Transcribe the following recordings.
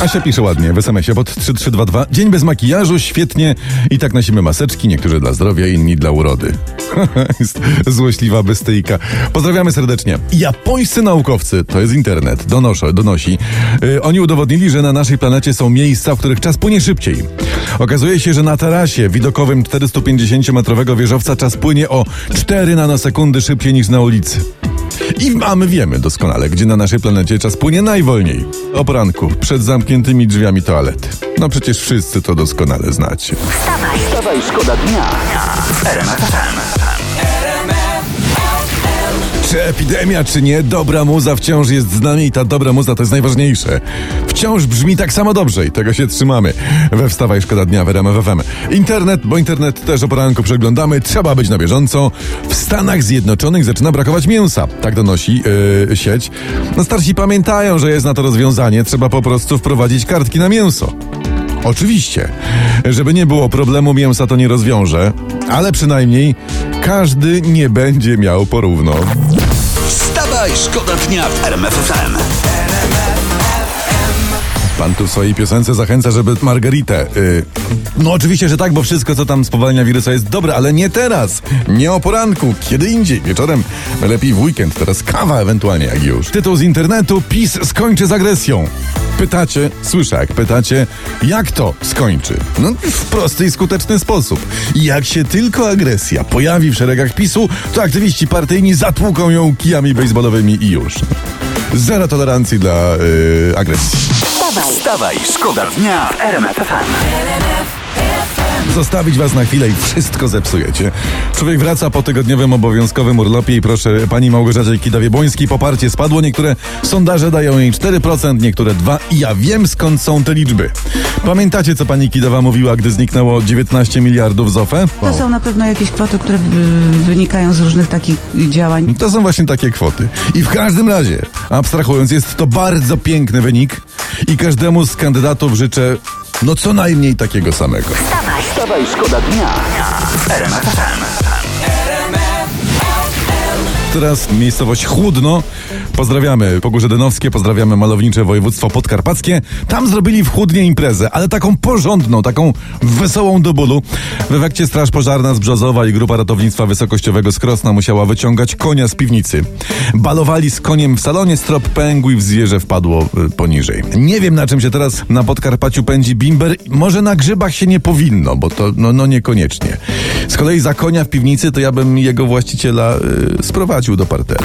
Asia pisze ładnie w SMS-ie pod 3322. Dzień bez makijażu, świetnie. I tak nosimy maseczki, niektórzy dla zdrowia, inni dla urody. Złośliwa bystyjka. Pozdrawiamy serdecznie. Japońscy naukowcy, to jest internet, donoszą, donosi. Yy, oni udowodnili, że na naszej planecie są miejsca, w których czas płynie szybciej. Okazuje się, że na tarasie widokowym 450-metrowego wieżowca czas płynie o 4 nanosekundy szybciej niż na ulicy. I a my wiemy doskonale, gdzie na naszej planecie czas płynie najwolniej. O poranku, przed zamkniętymi drzwiami toalety. No przecież wszyscy to doskonale znacie. Wstawaj, szkoda dnia. Czy epidemia, czy nie, dobra muza wciąż jest z nami i ta dobra muza to jest najważniejsze. Wciąż brzmi tak samo dobrze i tego się trzymamy. We Wstawaj Szkoda Dnia w RMF. Internet, bo internet też o poranku przeglądamy, trzeba być na bieżąco. W Stanach Zjednoczonych zaczyna brakować mięsa, tak donosi yy, sieć. No starsi pamiętają, że jest na to rozwiązanie, trzeba po prostu wprowadzić kartki na mięso. Oczywiście, żeby nie było problemu, mięsa to nie rozwiąże, ale przynajmniej każdy nie będzie miał porówno. Wstawaj, szkoda dnia w RMF FM. Pan tu w swojej piosence zachęca, żeby margaritę. y, no oczywiście, że tak, bo wszystko, co tam spowalnia wirusa jest dobre, ale nie teraz. Nie o poranku, kiedy indziej, wieczorem. Lepiej w weekend, teraz kawa ewentualnie, jak już. Tytuł z internetu, PiS skończy z agresją. Pytacie, słyszę jak pytacie, jak to skończy? No w prosty i skuteczny sposób. Jak się tylko agresja pojawi w szeregach PiSu, to aktywiści partyjni zatłuką ją kijami baseballowymi i już. Zero tolerancji dla y, agresji. Wstawaj, szkoda dnia w RMF FM. Zostawić was na chwilę i wszystko zepsujecie. Człowiek wraca po tygodniowym obowiązkowym urlopie i proszę pani Małgorzacie Kidawie-Błońskiej, poparcie spadło. Niektóre sondaże dają jej 4%, niektóre 2% i ja wiem skąd są te liczby. Pamiętacie, co pani Kidawa mówiła, gdy zniknęło 19 miliardów z OFE? To są na pewno jakieś kwoty, które y, wynikają z różnych takich działań. To są właśnie takie kwoty. I w każdym razie, abstrahując, jest to bardzo piękny wynik i każdemu z kandydatów życzę no co najmniej takiego samego. Wstawaj, szkoda dnia w RMF FM. Teraz miejscowość Chłódno. Pozdrawiamy Pogórze Dynowskie, pozdrawiamy malownicze województwo podkarpackie. Tam zrobili w Chłódnie imprezę, ale taką porządną, taką wesołą do bólu. W efekcie Straż Pożarna z Brzozowa i Grupa Ratownictwa Wysokościowego z Krosna musiała wyciągać konia z piwnicy. Balowali z koniem w salonie, strop pęgł i w zwierzę wpadło y, poniżej. Nie wiem na czym się teraz na Podkarpaciu pędzi bimber. Może na grzybach się nie powinno, bo to no, no niekoniecznie. Z kolei za konia w piwnicy to ja bym jego właściciela y, sprowadził do parteru.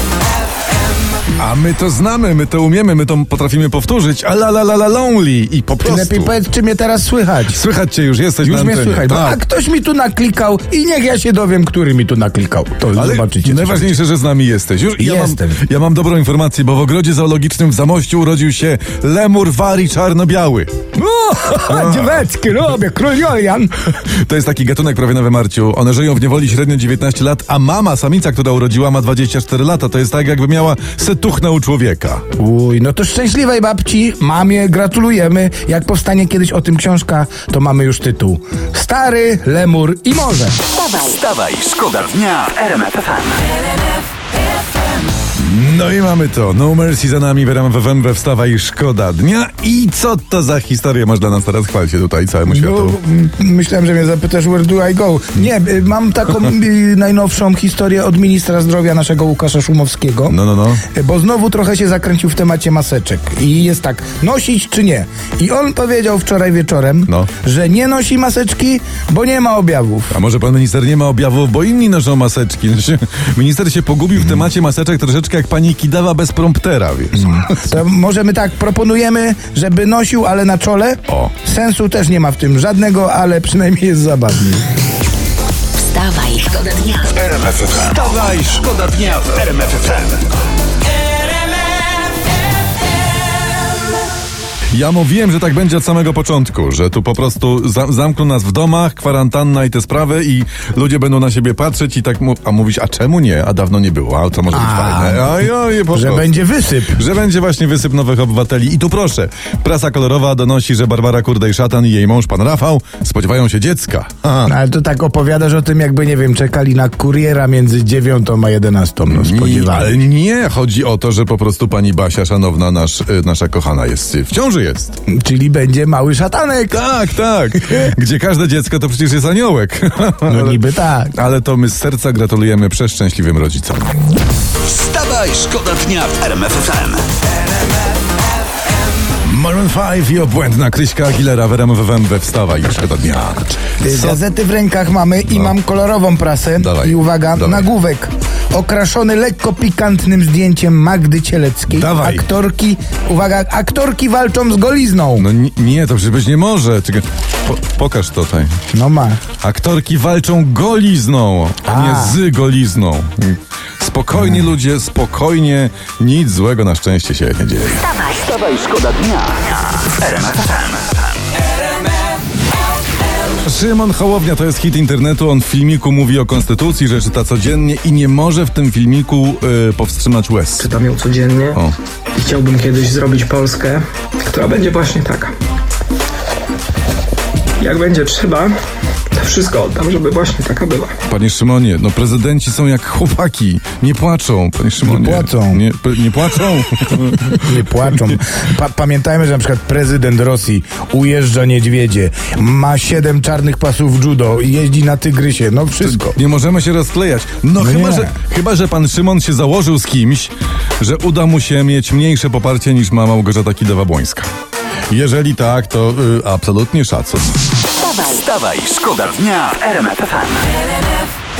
A my to znamy, my to umiemy, my to potrafimy powtórzyć. A la la la la lonely i po prostu. Ty lepiej powiedz, czy mnie teraz słychać. Słychać cię już, jesteś Już na mnie słychać, bo tak. a ktoś mi tu naklikał i niech ja się dowiem, który mi tu naklikał. To Ale zobaczycie. najważniejsze, że z nami jesteś. Już, ja, mam, Jestem. ja mam dobrą informację, bo w ogrodzie zoologicznym w Zamościu urodził się lemur wari czarno-biały. No, dzieweczki robię, król Julian. To jest taki gatunek prawie na wymarciu. One żyją w niewoli średnio 19 lat, a mama, samica, która urodziła, ma 24 lata. To jest tak, jakby miała 100 wybuchnął człowieka. Uj, no to szczęśliwej babci, mamie gratulujemy. Jak powstanie kiedyś o tym książka, to mamy już tytuł. Stary, lemur i morze. Stawaj, stawaj, szkoda dnia w RMF FM. No i mamy to. No Mercy za nami, Weram FM we wstawa i szkoda dnia. I co to za historię masz dla nas teraz? Chwal się tutaj całemu No, światu. m, myślałem, że mnie zapytasz, where do I go? Nie, y, mam taką y, najnowszą historię od ministra zdrowia naszego Łukasza Szumowskiego. No, no, no. Y, Bo znowu trochę się zakręcił w temacie maseczek. I jest tak, nosić czy nie? I on powiedział wczoraj wieczorem, No. że nie nosi maseczki, bo nie ma objawów. A może pan minister nie ma objawów, bo inni noszą maseczki. Znaczy, Minister się pogubił w temacie maseczek troszeczkę jak pani Kidawa bez promptera, wiesz. To możemy tak, proponujemy, żeby nosił, ale na czole. O. Sensu też nie ma w tym żadnego, ale przynajmniej jest zabawny. Wstawaj, szkoda dnia. RMF FM. Wstawaj, szkoda dnia w RMF FM. Ja mówiłem, że tak będzie od samego początku, że tu po prostu za zamkną nas w domach, kwarantanna i te sprawy i ludzie będą na siebie patrzeć i tak mu a mówić, a czemu nie? A dawno nie było, a to może być A, fajne. Oj, oj, po Że będzie wysyp. Że będzie właśnie wysyp nowych obywateli. I tu proszę, prasa kolorowa donosi, że Barbara Kurdej-Szatan i jej mąż, pan Rafał, spodziewają się dziecka. Ha. No, Ale to tak opowiadasz o tym, jakby, nie wiem, czekali na kuriera między dziewiątą a jedenastą. No, Nie, spodziewałem. ale nie, chodzi o to, że po prostu pani Basia, szanowna, nasz, y, nasza kochana jest, w ciąży jest. Czyli będzie mały szatanek. Tak, tak. Gdzie każde dziecko to przecież jest aniołek. No niby tak. Ale to my z serca gratulujemy przeszczęśliwym rodzicom. Wstawaj, szkoda dnia w RMF FM. Maroon 5 i obłędna Kryśka Aguilera w RMF FM we Wstawa i Szkoda Dnia. Co? Gazety w rękach mamy i mam kolorową prasę. No. Dawaj, I uwaga, dawaj. nagłówek. Okraszony lekko pikantnym zdjęciem Magdy Cieleckiej. Dawaj. Aktorki, uwaga, aktorki walczą z golizną. No ni- nie, to przecież nie może. Czekaj, po, pokaż tutaj. No ma. Aktorki walczą golizną, a A. nie z golizną. Spokojnie ludzie, spokojnie. Nic złego na szczęście się nie dzieje. Wstawaj, szkoda dnia w RMF FM. Szymon Hołownia to jest hit internetu. On w filmiku mówi o konstytucji, że czyta codziennie i nie może w tym filmiku y, powstrzymać łez. Czytam ją codziennie O. i chciałbym kiedyś zrobić Polskę, która będzie właśnie taka. Jak będzie trzeba, wszystko oddam, żeby właśnie taka była. Panie Szymonie, no prezydenci są jak chłopaki. Nie płaczą, panie Szymonie. Nie płacą. Nie, nie płaczą? Nie płaczą. Pa pamiętajmy, że na przykład prezydent Rosji ujeżdża niedźwiedzie, ma siedem czarnych pasów judo, jeździ na tygrysie, no wszystko. Nie możemy się rozklejać. No, No chyba, nie. że, chyba, że pan Szymon się założył z kimś, że uda mu się mieć mniejsze poparcie niż ma Małgorzata Kidawa-Błońska. Jeżeli tak, to y, absolutnie szacun. Wstawaj, szkoda dnia w RMF FM.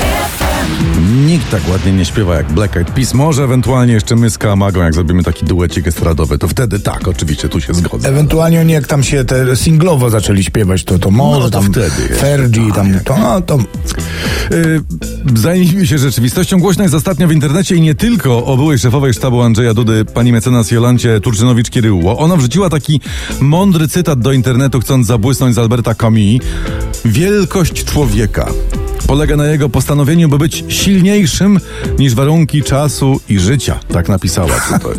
Nikt tak ładnie nie śpiewa jak Black Eyed Peas. Może ewentualnie jeszcze my z Kamagą, jak zrobimy taki duecik estradowy, to wtedy tak, oczywiście, tu się zgodzę. Ewentualnie oni jak tam się te singlowo zaczęli śpiewać, to, to może No, to tam wtedy. Fergie, tam, to, no, to Yy, zajmijmy się rzeczywistością. Głośno jest ostatnio w internecie i nie tylko o byłej szefowej sztabu Andrzeja Dudy, pani mecenas Jolancie Turczynowicz-Kieryło. Ona wrzuciła taki mądry cytat do internetu, chcąc zabłysnąć z Alberta Camus. Wielkość człowieka polega na jego postanowieniu, by być silniejszym niż warunki czasu i życia. Tak napisała czytać.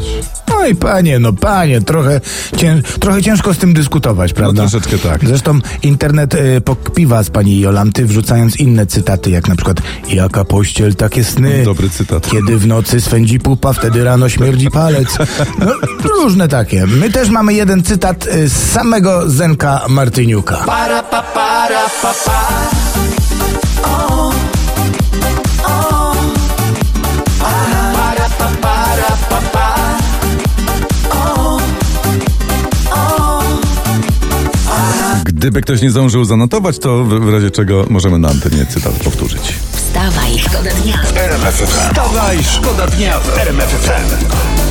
No i panie, no panie, trochę, cię, trochę ciężko z tym dyskutować, prawda? No troszeczkę tak. Zresztą internet y, pokpiwa z pani Jolanty, wrzucając inne cytaty, jak na przykład Jaka pościel, takie sny. Dobry cytat. Kiedy w nocy swędzi pupa, wtedy rano śmierdzi palec. No, różne takie. My też mamy jeden cytat y, z samego Zenka Martyniuka. Gdyby ktoś nie zdążył zanotować, to w, w razie czego możemy na antenie cytat powtórzyć. Wstawaj, szkoda dnia. Wstawaj, szkoda dnia w RMF FM.